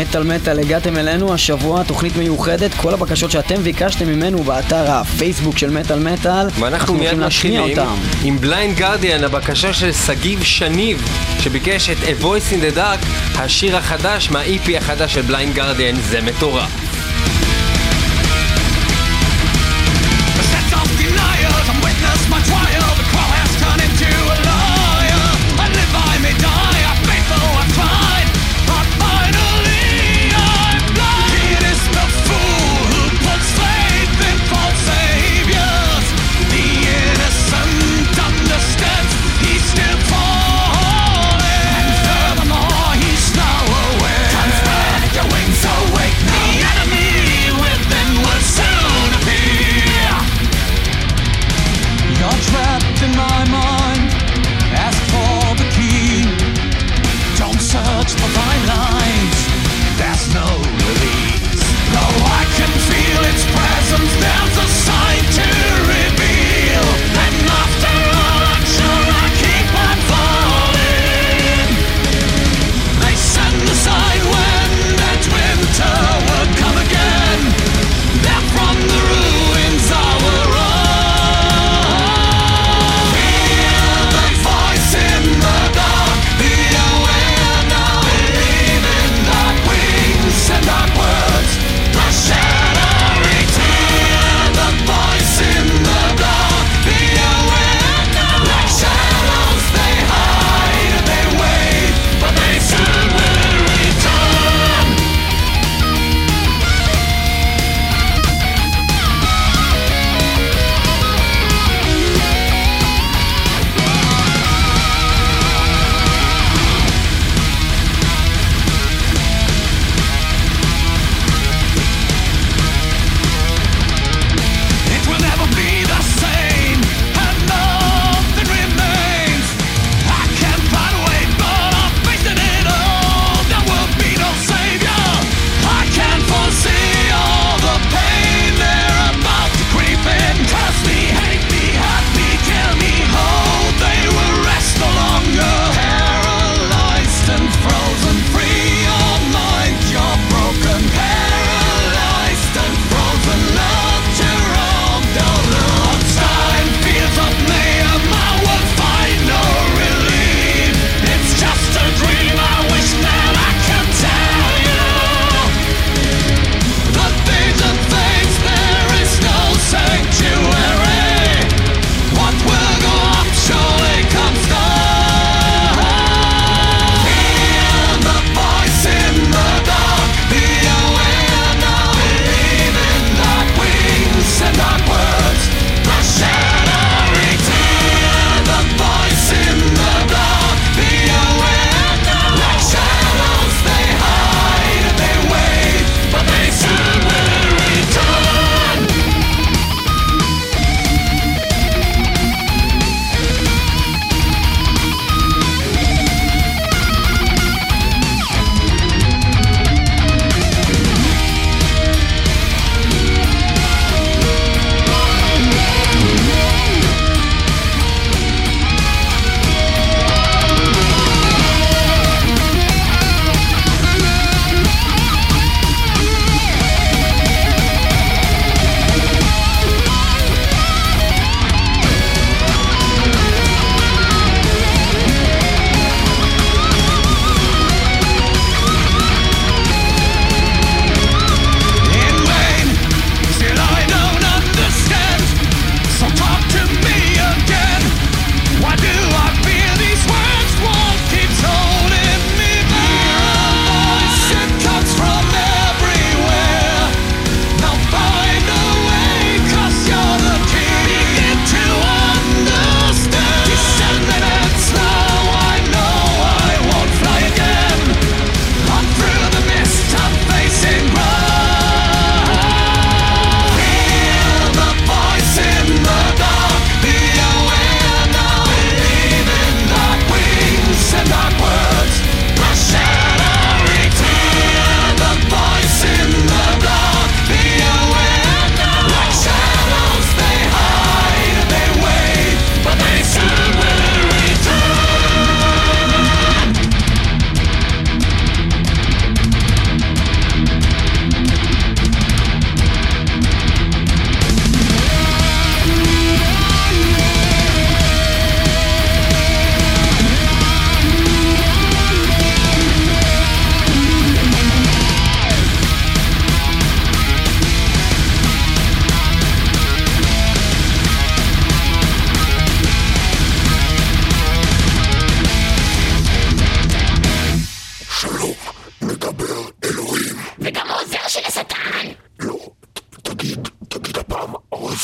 מטאל מטאל, הגעתם אלינו השבוע, תוכנית מיוחדת, כל הבקשות שאתם ביקשתם ממנו באתר הפייסבוק של מטאל מטאל, ואנחנו מיד מתחילים אותם. עם Blind Guardian, הבקשה של שגיב שניב, שביקש את A Voice in the Dark, השיר החדש מה-EP החדש של Blind Guardian, זה מטורף.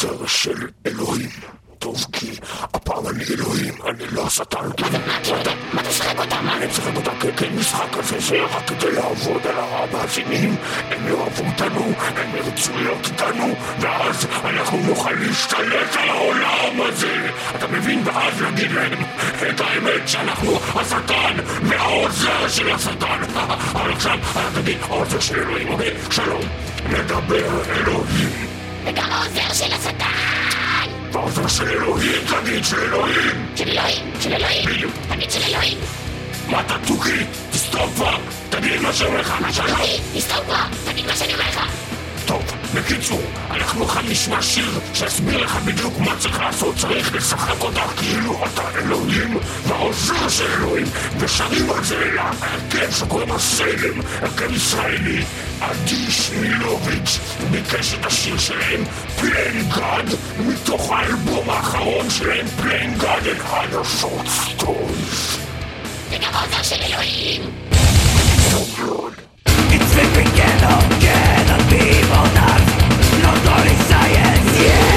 העוזר של אלוהים. טוב, כי הפעם אני אלוהים, אני לא השטן. מה תשחק אותם? אני משחק אותם כמשחק כזה זה רק כדי לעבוד על המאזינים. הם יאהבו אותנו, הם ירצו להיות איתנו, ואז אנחנו נוכל להשתלט על העולם הזה. אתה מבין? ואז להגיד להם את האמת שאנחנו השטן והעוזר של השטן. אבל עכשיו, תגיד, העוזר של אלוהים, אוקיי? שלום. נדבר אלוהים. וגם העוזר של השטן! העוזר של אלוהים, תגיד של אלוהים! של אלוהים, של אלוהים! תגיד של אלוהים! מה אתה תוכי? תסתום כבר! תגיד מה שאומר לך, מה שאומר לך! תסתום כבר! תגיד מה שאני אומר לך! טוב, בקיצור, אנחנו עכשיו נשמע שיר שיסביר לך בדיוק מה צריך לעשות. צריך לשחק אותך כאילו אתה אלוהים והעוזר של אלוהים, ושרים על זה להרכב שקוראים לו סלם, הרכב ישראלי. עדי שמילוביץ' ביקש את השיר שלהם, פליין גאד, מתוך האלבום האחרון שלהם, פליין גאד and other short stories. וגם העוזר של אלוהים! It's flipping again, again, and people science, yeah.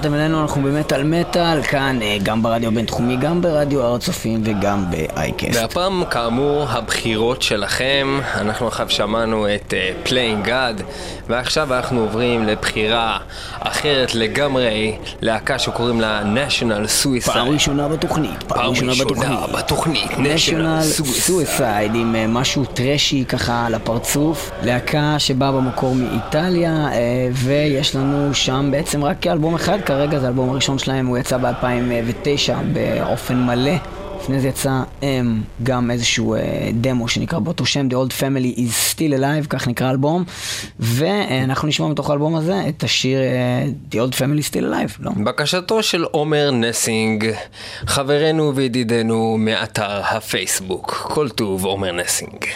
כן, חזרתם אלינו, אנחנו במטאל מטאל, כאן אה, גם ברדיו הבינתחומי, גם ברדיו הר הצופים וגם באייקסט. והפעם, כאמור, הבחירות שלכם. אנחנו עכשיו שמענו את uh, Playing God, ועכשיו אנחנו עוברים לבחירה אחרת לגמרי, להקה שקוראים לה National Suicide. פעם ראשונה בתוכנית, פעם ראשונה בתוכנית. בתוכנית, national Suicide. עם אה, משהו טרשי ככה על הפרצוף, להקה שבאה במקור מאיטליה אה, ויש לנו שם בעצם רק אלבום אחד כרגע, זה האלבום הראשון שלהם, הוא יצא ב-2009 באופן מלא. לפני זה יצא um, גם איזשהו uh, דמו שנקרא באותו שם The Old Family is Still Alive, כך נקרא האלבום ואנחנו נשמע מתוך האלבום הזה את השיר uh, The Old Family Still Alive, לא? בקשתו של עומר נסינג, חברנו וידידנו מאתר הפייסבוק. כל טוב, עומר נסינג.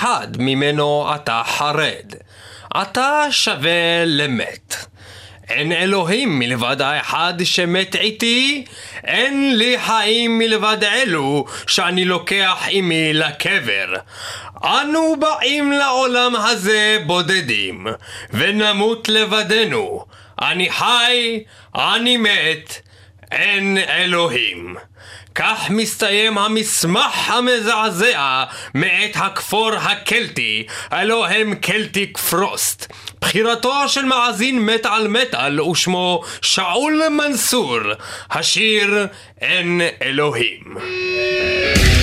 האחד ממנו אתה חרד, אתה שווה למת. אין אלוהים מלבד האחד שמת איתי, אין לי חיים מלבד אלו שאני לוקח עמי לקבר. אנו באים לעולם הזה בודדים, ונמות לבדנו. אני חי, אני מת, אין אלוהים. כך מסתיים המסמך המזעזע מאת הכפור הקלטי, הלא הם קלטיק פרוסט. בחירתו של מאזין מטאל מטאל ושמו שאול מנסור, השיר אין אלוהים.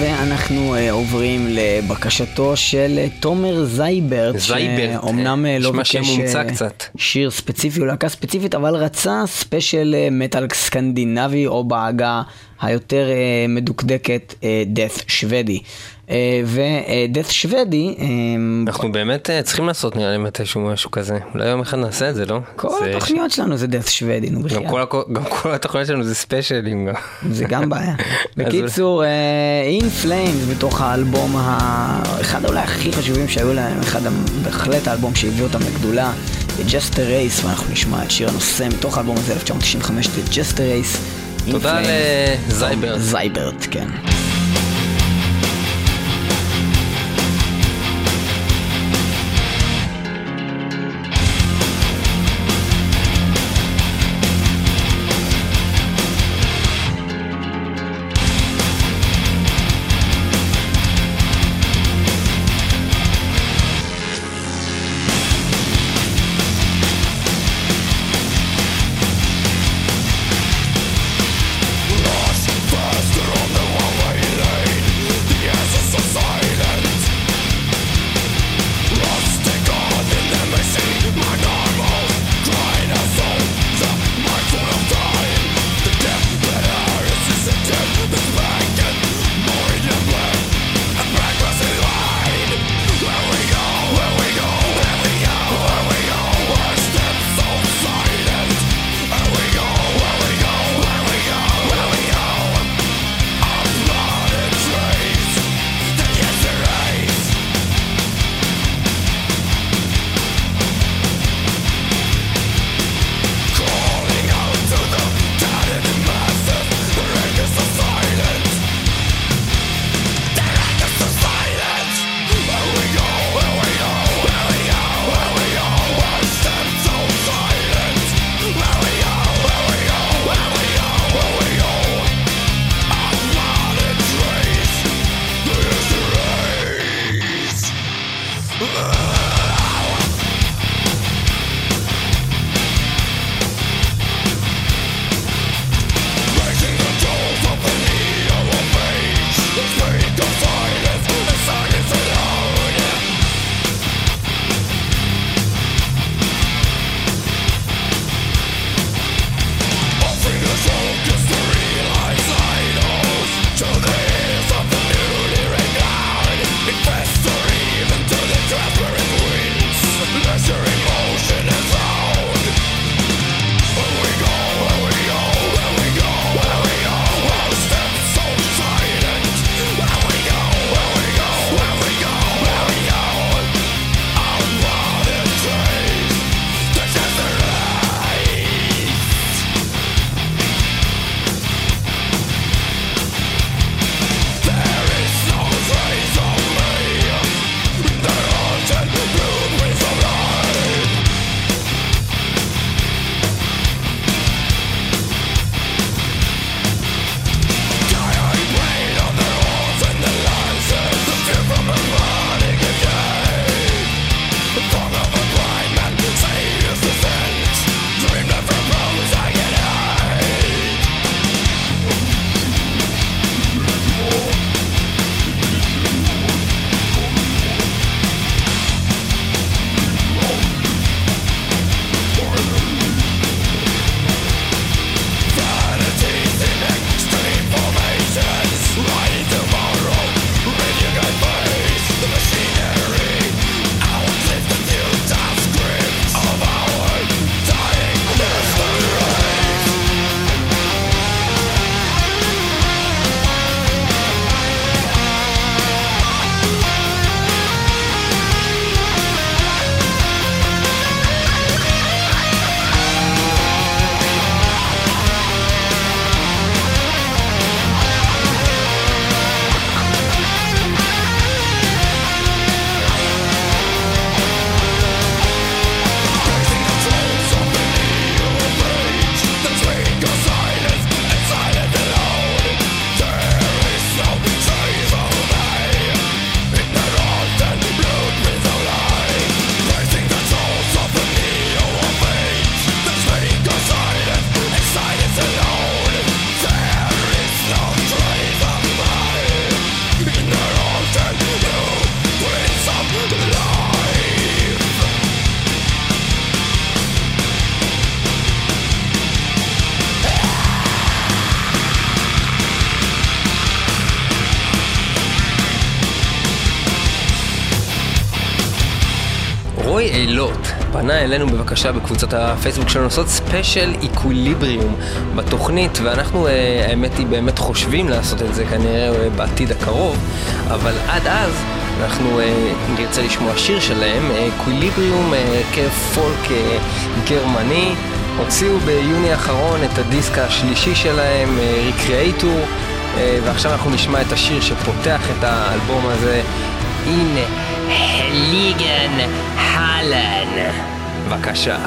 ואנחנו אה, עוברים לבקשתו של אה, תומר זייברט. זייברט, שאומנם אה, לא ביקש. שיר ספציפי או להקה ספציפית, אבל רצה ספיישל מטאל סקנדינבי, או בעגה היותר אה, מדוקדקת, death שוודי. אה, ו-death שוודי, אה, אנחנו באמת אה, צריכים לעשות נראה לי מתישהו משהו כזה. אולי יום אחד נעשה את זה, לא? כל התוכניות שלנו זה death שוודי, נו בחייאת. הכ- גם כל התוכניות שלנו זה ספיישלים גם. זה גם בעיה. בקיצור, In Flames מתוך האלבום, אחד אולי הכי חשובים שהיו להם, אחד בהחלט האלבום שהביא אותם לגדולה, Jester Race, ואנחנו נשמע את שיר הנושא מתוך האלבום הזה, 1995, The Jester Race. תודה. לזייברט. זייברט, כן. רוי אילות פנה אלינו בבקשה בקבוצת הפייסבוק שלנו לעשות ספיישל איקוליבריום בתוכנית, ואנחנו, אה, האמת היא, באמת חושבים לעשות את זה כנראה אה, בעתיד הקרוב, אבל עד אז אנחנו אה, נרצה לשמוע שיר שלהם, איקוליבריום, כפולק גרמני. הוציאו ביוני האחרון את הדיסק השלישי שלהם, ריקריאטור, ועכשיו אנחנו נשמע את השיר שפותח את האלבום הזה. הנה, Heiligen Hallen. Wackascha.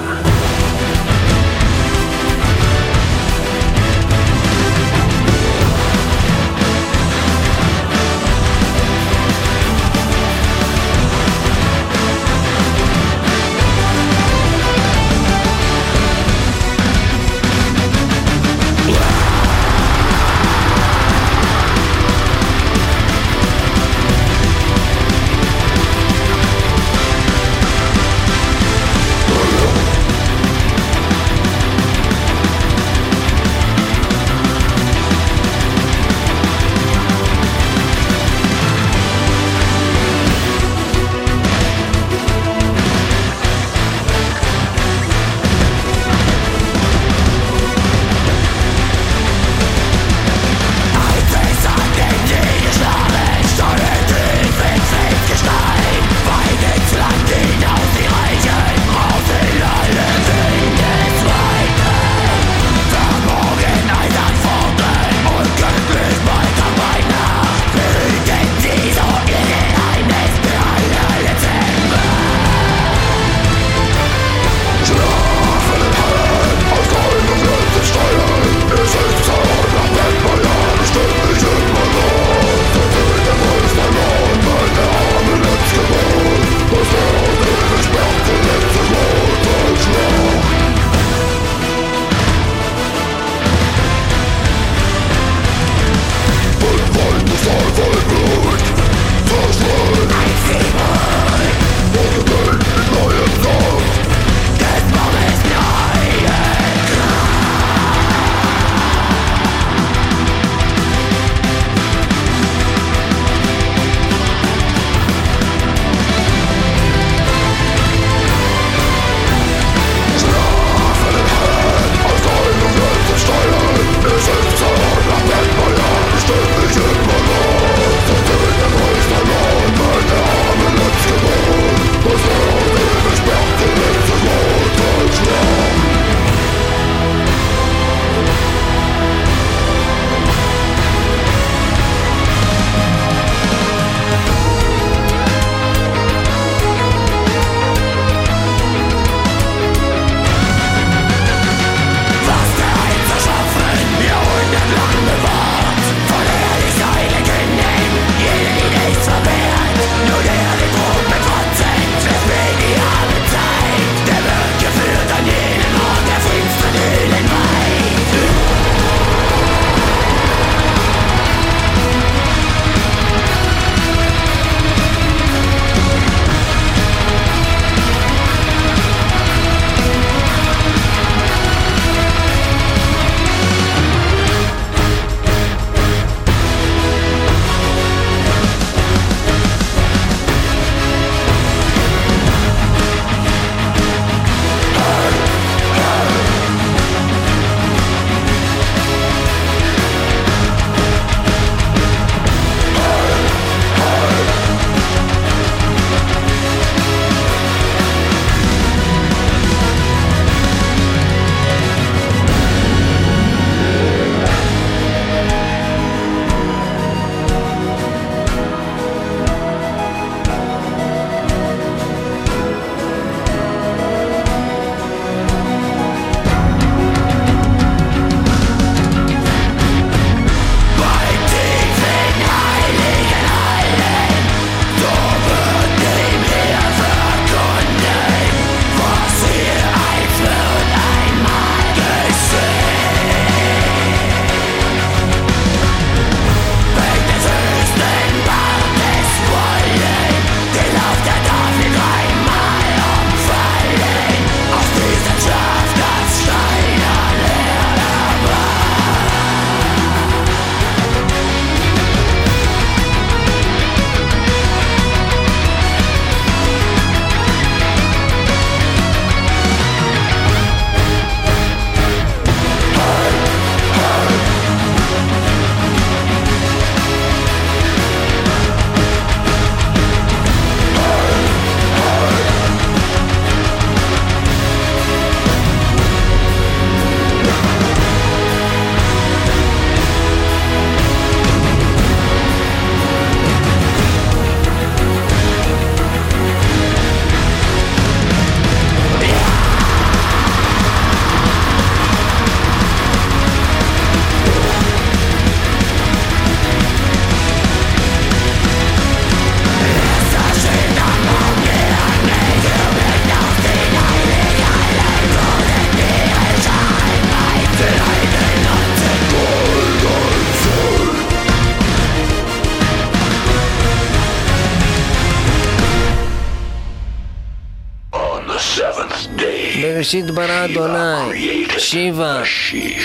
בראשית ברא אדוני, שיבה.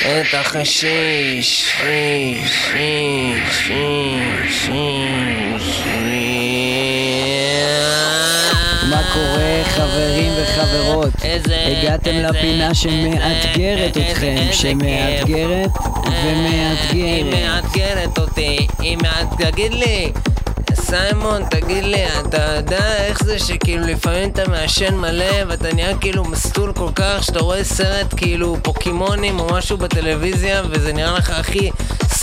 את החשיש, שיש, שיש, שיש, שיש, מה קורה חברים וחברות? איזה- הגעתם איזה- לפינה שמאתגרת איזה- אתכם, איזה שמאתגרת היא ומאתגרת. מאתגרת אותי, היא מאתגרת, תגיד לי, סיימון, תגיד לי, אתה יודע איך זה שכאילו לפעמים אתה מעשן מלא ואתה נהיה כאילו מסטול כל כך שאתה רואה סרט כאילו פוקימונים או משהו בטלוויזיה וזה נראה לך הכי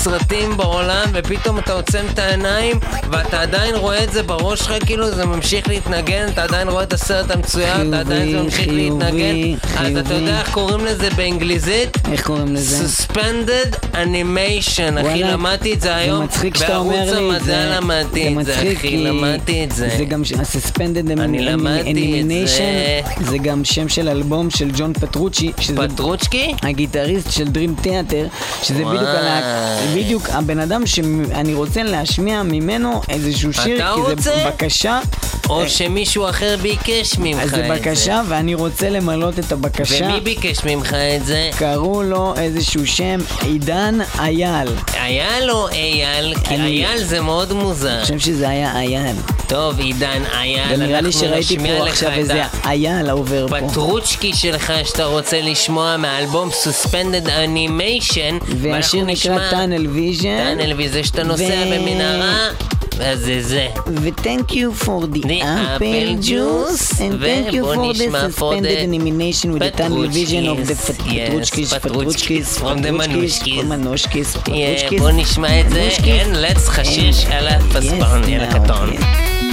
סרטים בעולם ופתאום אתה עוצם את העיניים ואתה עדיין רואה את זה בראש שלך כאילו זה ממשיך להתנגן, אתה עדיין רואה את הסרט המצויר, אתה עדיין זה חיובי, ממשיך חיובי, להתנגן אז אתה חיובי. יודע איך קוראים לזה באנגליזית? איך קוראים לזה? Suspended Animation, אחי, למדתי את זה היום, זה מצחיק שאתה אומר בערוץ לי את זה. המדע למדתי את זה, אחי, כי למדתי את זה. זה גם ה-Suspended Animation, זה גם שם של אלבום של ג'ון פטרוצ'י, פטרוצ'קי? הגיטריסט של דרים תיאטר, שזה בדיוק על ה... בדיוק הבן אדם שאני רוצה להשמיע ממנו איזשהו שיר, כי זה רוצה? בקשה, או שמישהו אחר ביקש ממך אז את זה זה. בקשה ואני רוצה למלות את הבקשה. ומי ביקש ממך את זה? קראו לו איזשהו שם עידן אייל. אייל או אייל? כי אני- אייל זה מאוד מוזר. אני חושב שזה היה אייל. טוב, עידן אייל, ונראה לי אנחנו שראיתי נשמיע פה לך עכשיו את איזה אייל עובר פה. הפטרוצ'קי שלך שאתה רוצה לשמוע מהאלבום Suspended Animation והשיר נקרא טאנל ויז'ן. טאנל וזה שאתה נוסע במנהרה אז זה זה. ו-thank you for the The apple juice and thank you for the suspended the animation with the tunnel vision of the. Manushkis, Yeah, Petruchkis. בוא נשמע את זה, and let's חשיש על הפספון, Yes, יאללה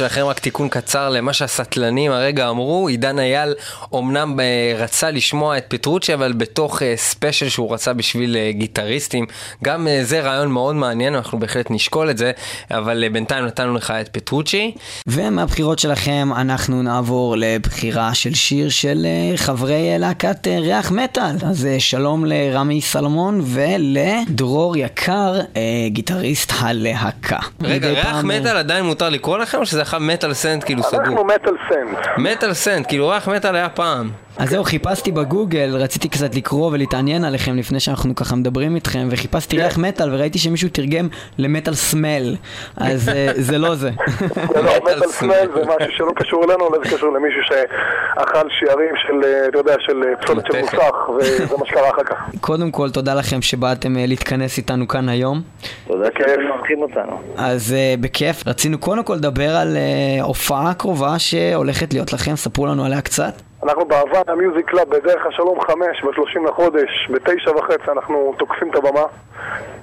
שלכם, רק תיקון קצר למה שהסטלנים הרגע אמרו, עידן אייל אומנם אה, רצה לשמוע את פטרוצ'י, אבל בתוך אה, ספיישל שהוא רצה בשביל אה, גיטריסטים, גם אה, זה רעיון מאוד מעניין, אנחנו בהחלט נשקול את זה, אבל אה, בינתיים נתנו לך את פטרוצ'י. ומהבחירות שלכם אנחנו נעבור לבחירה של שיר של אה, חברי אה, להקת אה, ריח מטאל. אז אה, שלום לרמי סלומון ולדרור יקר, אה, גיטריסט הלהקה. רגע, ריח פעם, אה, מטאל עדיין מותר לקרוא לכם, או שזה עכשיו מטאל סנט כאילו סגור? אנחנו מטאל סנט. מטאל סנט, כאילו ריח מטאל היה פעם. אז זהו, חיפשתי בגוגל, רציתי קצת לקרוא ולהתעניין עליכם לפני שאנחנו ככה מדברים איתכם, וחיפשתי ריח מטאל וראיתי שמישהו תרגם למטאל סמל, אז אה, זה לא זה. זה לא, מטאל סמל. זה משהו שלא קשור אלינו, אלא זה קשור למישהו שאכל שיערים של, אה, אתה יודע, של אה, פסולת של. מוסך, וזה מה שקרה אחר כך. קודם כל, תודה לכם שבאתם להתכנס איתנו כאן היום. תודה שאתם מארחים אותנו. אז בכיף, רצינו קודם כל לדבר על הופעה קרובה שהולכת להיות לכם, ספרו לנו עליה קצת. אנחנו בהוואנה Music Club בדרך השלום 5 ב-30 לחודש, בתשע וחצי אנחנו תוקפים את הבמה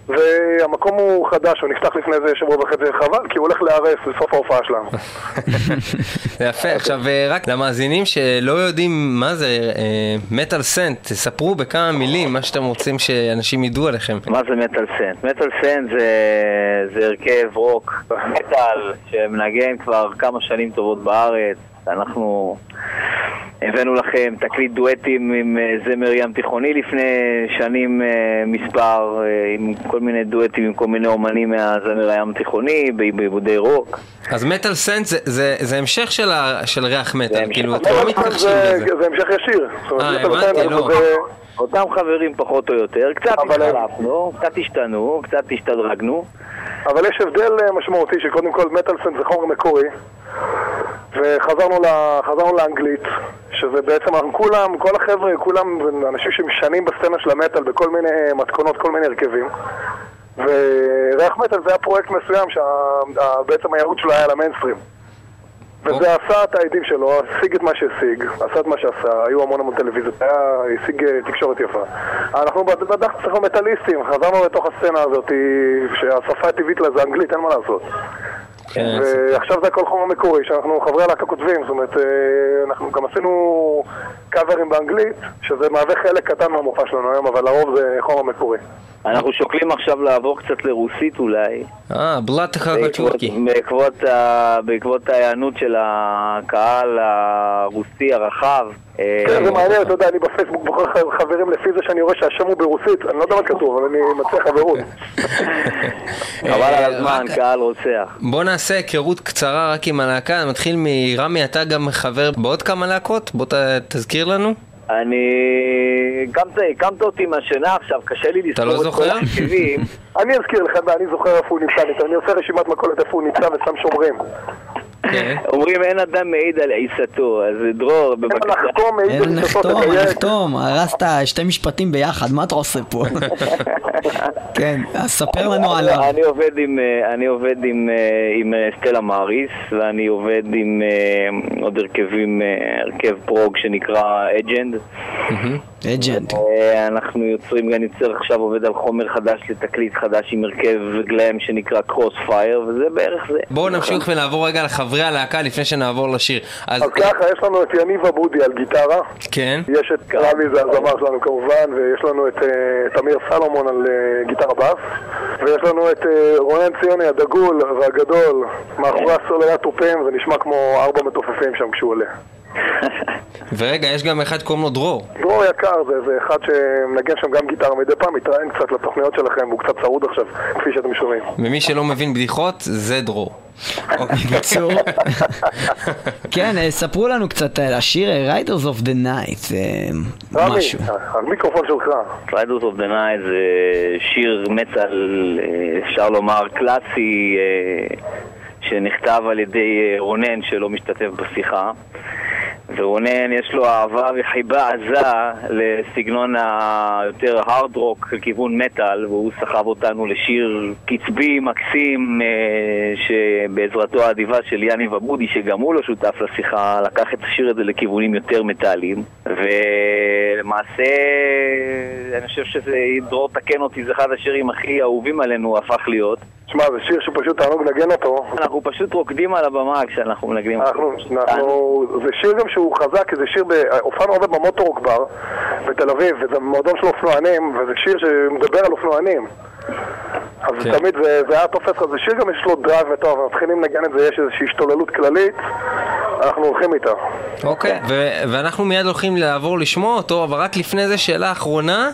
והמקום הוא חדש, הוא נפתח לפני איזה שבוע וחצי, חבל כי הוא הולך להיהרס בסוף ההופעה שלנו. זה יפה, עכשיו אה, רק למאזינים שלא יודעים מה זה מטאל סנט, תספרו בכמה מילים מה שאתם רוצים שאנשים ידעו עליכם. מה זה מטאל סנט? מטאל סנט זה, זה הרכב רוק, מטאל, שמנגן כבר כמה שנים טובות בארץ. אנחנו הבאנו לכם תקליט דואטים עם אה, זמר ים תיכוני לפני שנים אה, מספר, אה, עם כל מיני דואטים עם כל מיני אומנים מהזמר הים התיכוני, ב- בעיבודי רוק. אז מטאל סנט זה- זה זה המשך של ה- של ריח מטאל. כאילו אתם לא מתכחשים זה לזה. זה המשך ישיר. אה, הבנתי, לא. זה- אותם חברים פחות או יותר, קצת אבל- התחלפנו, קצת השתנו, קצת השתדרגנו. אבל יש הבדל משמעותי שקודם כל מטאל סנט זה חומר מקורי וחזרנו ל- חזרנו לאנגלית שזה בעצם אנחנו כולם, כל החבר'ה, כולם אנשים שמשנים בסצנה של המטאל בכל מיני מתכונות, כל מיני הרכבים וריח מטאל זה היה פרויקט מסוים שבעצם הייעוד שלו היה למיינסטרים וזה עשה את העדים שלו, השיג את מה שהשיג, עשה את מה שעשה, היו המון המון טלוויזיות, היה, השיג אה, תקשורת יפה. אנחנו בדרך צריכים מטאליסטים, חזרנו לתוך הסצנה הזאת, שהשפה הטבעית לה זה אנגלית, אין מה לעשות. כן, ועכשיו זה הכל חומר מקורי, שאנחנו חברי הלהקה כותבים, זאת אומרת, אה, אנחנו גם עשינו קאברים באנגלית, שזה מהווה חלק קטן מהמופע שלנו היום, אבל לרוב זה חומר מקורי. אנחנו שוקלים עכשיו לעבור קצת לרוסית אולי, אה, בלאט חגוצ'ורקי. בעקבות, בעקבות ההיענות של הקהל הרוסי הרחב. אה, כן, זה מעניין, אתה יודע, אני בפייסבוק בוחר חברים לפי זה שאני רואה שהשם הוא ברוסית, אני לא יודע מה כתוב, אבל אני מציע חברות. חבל על הזמן, קהל רוצח. בוא נעשה היכרות קצרה רק עם הלהקה, נתחיל מרמי, אתה גם חבר בעוד כמה להקות? בוא ת- תזכיר לנו. אני... הקמת, הקמת אותי מהשינה עכשיו, קשה לי אתה לא לזכור את כל? ההרכבים. אני אזכיר לך, אני זוכר איפה הוא נמצא, אני עושה רשימת מכולת איפה הוא נמצא ושם שומרים. כן. אומרים אין אדם מעיד על עיסתו, אז דרור, אין בבקשה. לחתום, מעיד אין על נחתום, תדייק. נחתום, הרסת שתי משפטים ביחד, מה אתה עושה פה? כן, אז ספר לנו עליו. אני עובד עם, אה, אה, אה, סטלה מאריס, ואני עובד עם עוד הרכבים, הרכב פרוג שנקרא אג'נד. אג'נט. אה, אנחנו יוצרים, אני יוצר עכשיו עובד על חומר חדש לתקליט חדש עם הרכב גלם שנקרא קרוס פייר, וזה בערך זה. בואו נמשיך ונעבור רגע לחברי הלהקה לפני שנעבור לשיר. אז אז ככה, יש לנו את יניב אבודי על גיטרה, כן. יש את רמי, זה הזמר שלנו כמובן, ויש לנו את אה, תמיר סלומון על אה, גיטרה בס, ויש לנו את רונן ציוני הדגול והגדול, מאחורי הסוללה תופים, זה נשמע כמו ארבע מתופפים שם כשהוא עולה. ורגע, יש גם אחד קוראים לו דרור. דרור יקר זה, זה אחד שמנגן שם גם גיטרה מדי פעם, מתראיין קצת לתוכניות שלכם, והוא קצת צרוד עכשיו, כפי שאתם שומעים. ומי שלא מבין בדיחות, זה דרור. אוקיי. בקיצור. כן, אה, ספרו לנו קצת על השיר אה, Riders of the Night, אה, משהו. המיקרופון שלך. Riders of the Night זה שיר מטאל, אה, אפשר לומר, קלאסי, אה, שנכתב על ידי אה, רונן שלא משתתף בשיחה. ורונן יש לו אהבה וחיבה עזה לסגנון היותר הארד רוק לכיוון מטאל והוא סחב אותנו לשיר קצבי מקסים אה, שבעזרתו האדיבה של יאני ובודי שגם הוא לא שותף לשיחה לקח את השיר הזה לכיוונים יותר מטאליים ולמעשה אני חושב שזה, דרור תקן אותי, זה אחד השירים הכי אהובים עלינו הפך להיות. תשמע, זה שיר שפשוט תענוג לנגן אותו. אנחנו פשוט רוקדים על הבמה כשאנחנו מנגנים אנחנו, אנחנו, זה שיר גם שהוא חזק, כי זה שיר, ב... הופענו הרבה במוטורוק בר בתל אביב, וזה מועדון של אופנוענים, וזה שיר שמדבר על אופנוענים. אז כן. תמיד זה, זה היה תופס לך, זה שיר גם יש לו דרייב וטוב, מתחילים לנגן את זה, יש איזושהי השתוללות כללית, אנחנו הולכים איתה. אוקיי, ו- ואנחנו מיד הולכים לעבור לשמוע אותו, אבל רק לפני זה שאלה אחרונה,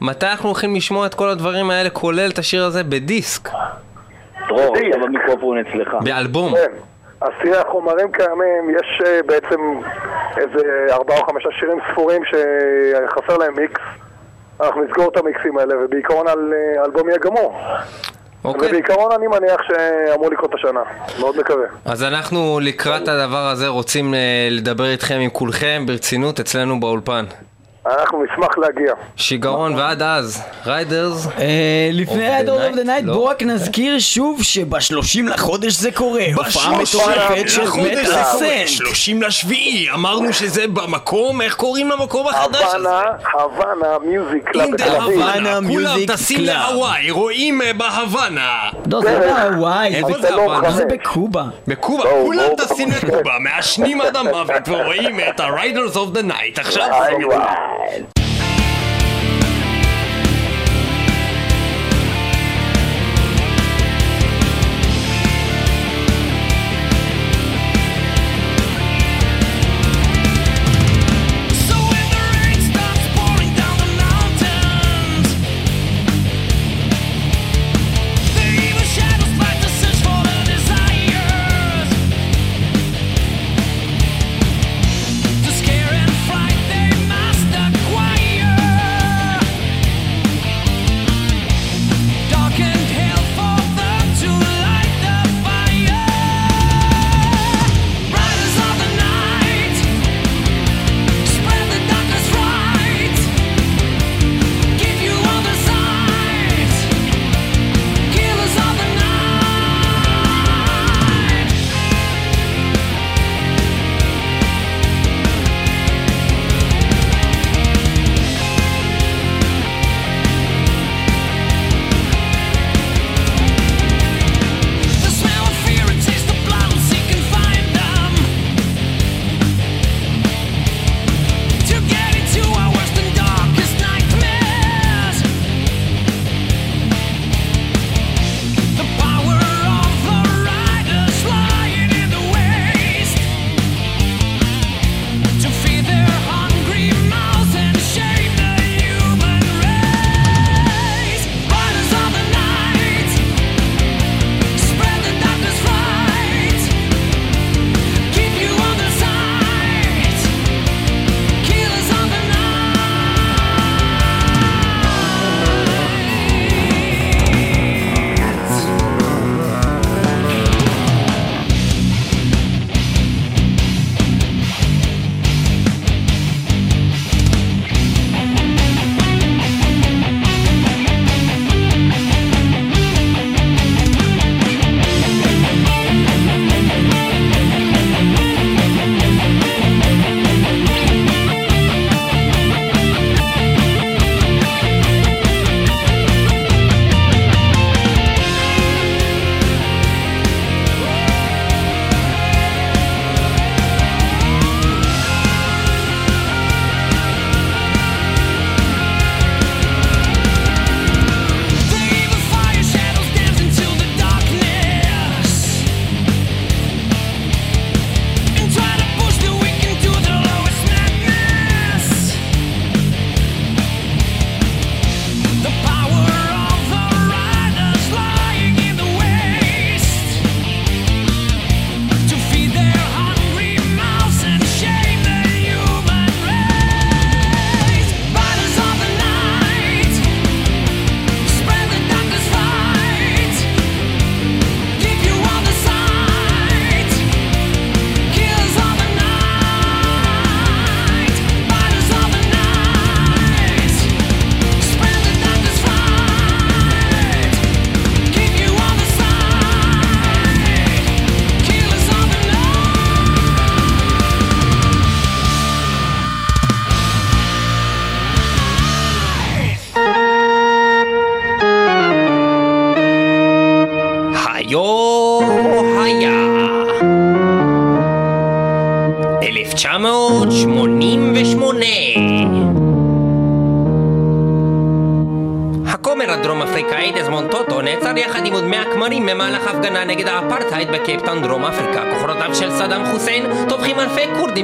מתי אנחנו הולכים לשמוע את כל הדברים האלה, כולל את השיר הזה בדיסק? דרור. עכשיו המיקרופון אצלך באלבום. כן. תראה, החומרים קיימים, יש אה, בעצם איזה ארבעה או חמישה שירים ספורים שחסר להם מיקס. אנחנו נסגור את המיקסים האלה, ובעיקרון על אה, האלבום יהיה גמור. אוקיי. ובעיקרון אני מניח שאמור לקרות השנה, מאוד מקווה. אז אנחנו לקראת הדבר הזה רוצים אה, לדבר איתכם עם כולכם ברצינות אצלנו באולפן. אנחנו נשמח להגיע. שיגעון ועד אז, ריידרס. אה, לפני the Night? Night לא. בואו רק נזכיר שוב שב-30 לחודש זה קורה. הופעה ב-30 מטורפת של זה קורה, סנט. 30 לשביעי, אמרנו שזה במקום, איך קוראים למקום החדש הזה? הוואנה, הוואנה מיוזיק קלאב דה בתל אביב. הוואנה, Havana כולם Music טסים. להוואי, רואים אה, בהוואנה. לא, זה איפה זה- זה לא? זה. בקובה. בקובה, כולם טסים. לקובה, מעשנים עד המוות ורואים את ה-Riders of the Night. עכשיו, איי, God.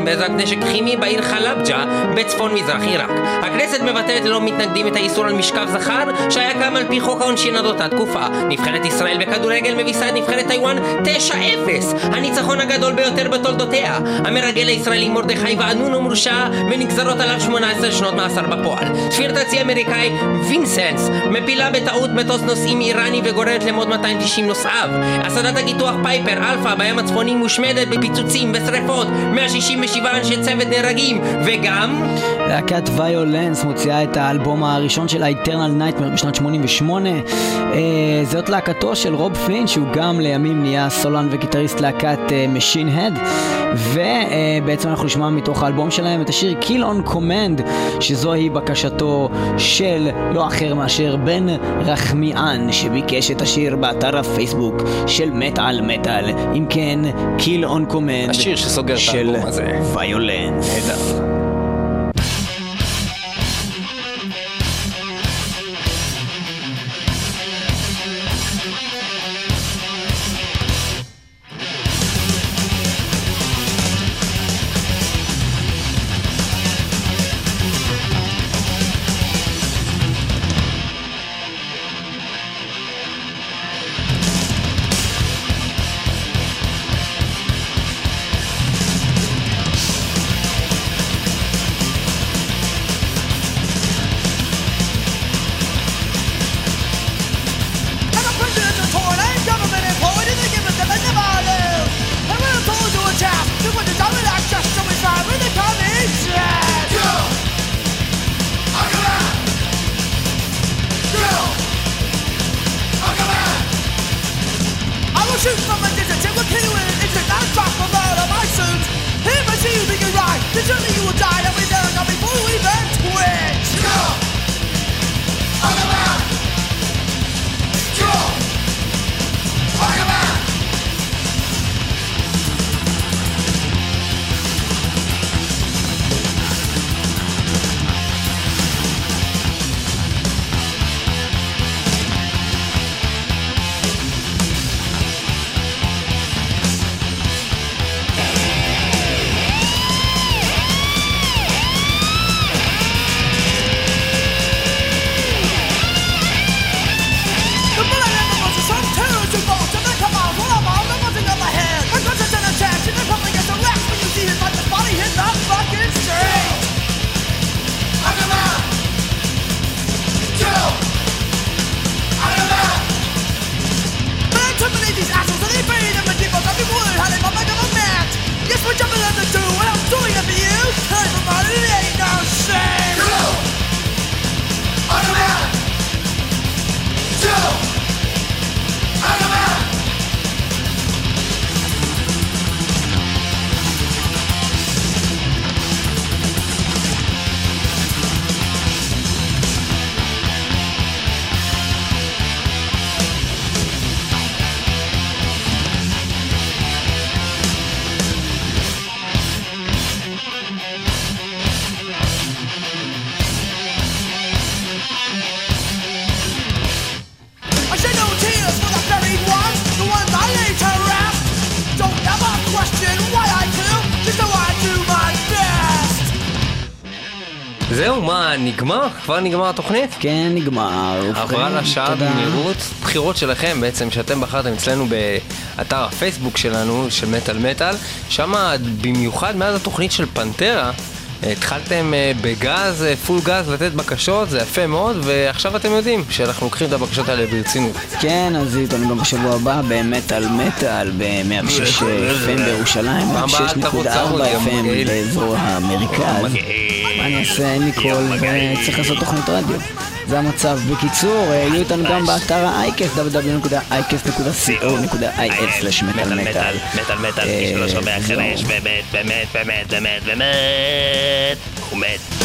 כורדים בעזרת נשק כימי בעיר חלבג'ה בצפון מזרח עיראק. הכנסת מבטלת ללא מתנגדים את האיסור על משכב זכר שהיה קם על פי חוק העונשין עד אותה תקופה. נבחרת ישראל בכדורגל מביסה את נבחרת טיוואן 9-0 הניצחון הגדול ביותר בתולדותיה. המרגל הישראלי מרדכי ואנונו מורשע ונגזרות עליו 18 שנות מאסר בפועל. שפיר תצי אמריקאי וינסנס מפילה בטעות מטוס נוסעים איראני וגוררת למות 290 נוסעיו. אסדת הקידוח פייפר אלפא בים הצפוני מושמדת בפיצוצים ושרפות 167 אנשי צוות נהרגים וגם להקת ויולנס מוציאה את האלבום הראשון של ה-Eternal Nightmare בשנת 88. אה, זאת להקתו של רוב פלין, שהוא גם לימים נהיה סולן וגיטריסט להקת משין הד. ובעצם אנחנו נשמע מתוך האלבום שלהם את השיר Kill on Command, שזוהי בקשתו של לא אחר מאשר בן רחמיאן, שביקש את השיר באתר הפייסבוק של מטאל מטאל. אם כן, Kill on Command השיר שסוגר את האלבום הזה. ויולנס. כבר נגמר התוכנית? כן, נגמר. עברה לשעה. במהירות. בחירות שלכם בעצם, שאתם בחרתם אצלנו באתר הפייסבוק שלנו, של מטאל מטאל. שם במיוחד מאז התוכנית של פנטרה, התחלתם אה, בגז, אה, פול גז, לתת בקשות, זה יפה מאוד, ועכשיו אתם יודעים שאנחנו לוקחים את הבקשות האלה ברצינות. כן, אז איתנו גם בשבוע הבא במטאל מטאל ב-106 FM בירושלים, פעם הבאה אל תבוא 106.4 צרוד, גם FM מגעיל. באזור המרכז. מה אני אעשה, אין לי קול וצריך לעשות תוכנית רדיו. זה המצב. בקיצור, אה, יהיו איתנו גם באתר האייקס, www.iCast.co.il/מטאל מטאל. מטאל מטאל, אה, מי שלא שומע. חירש, באמת, באמת, באמת, באמת, באמת, הוא מת.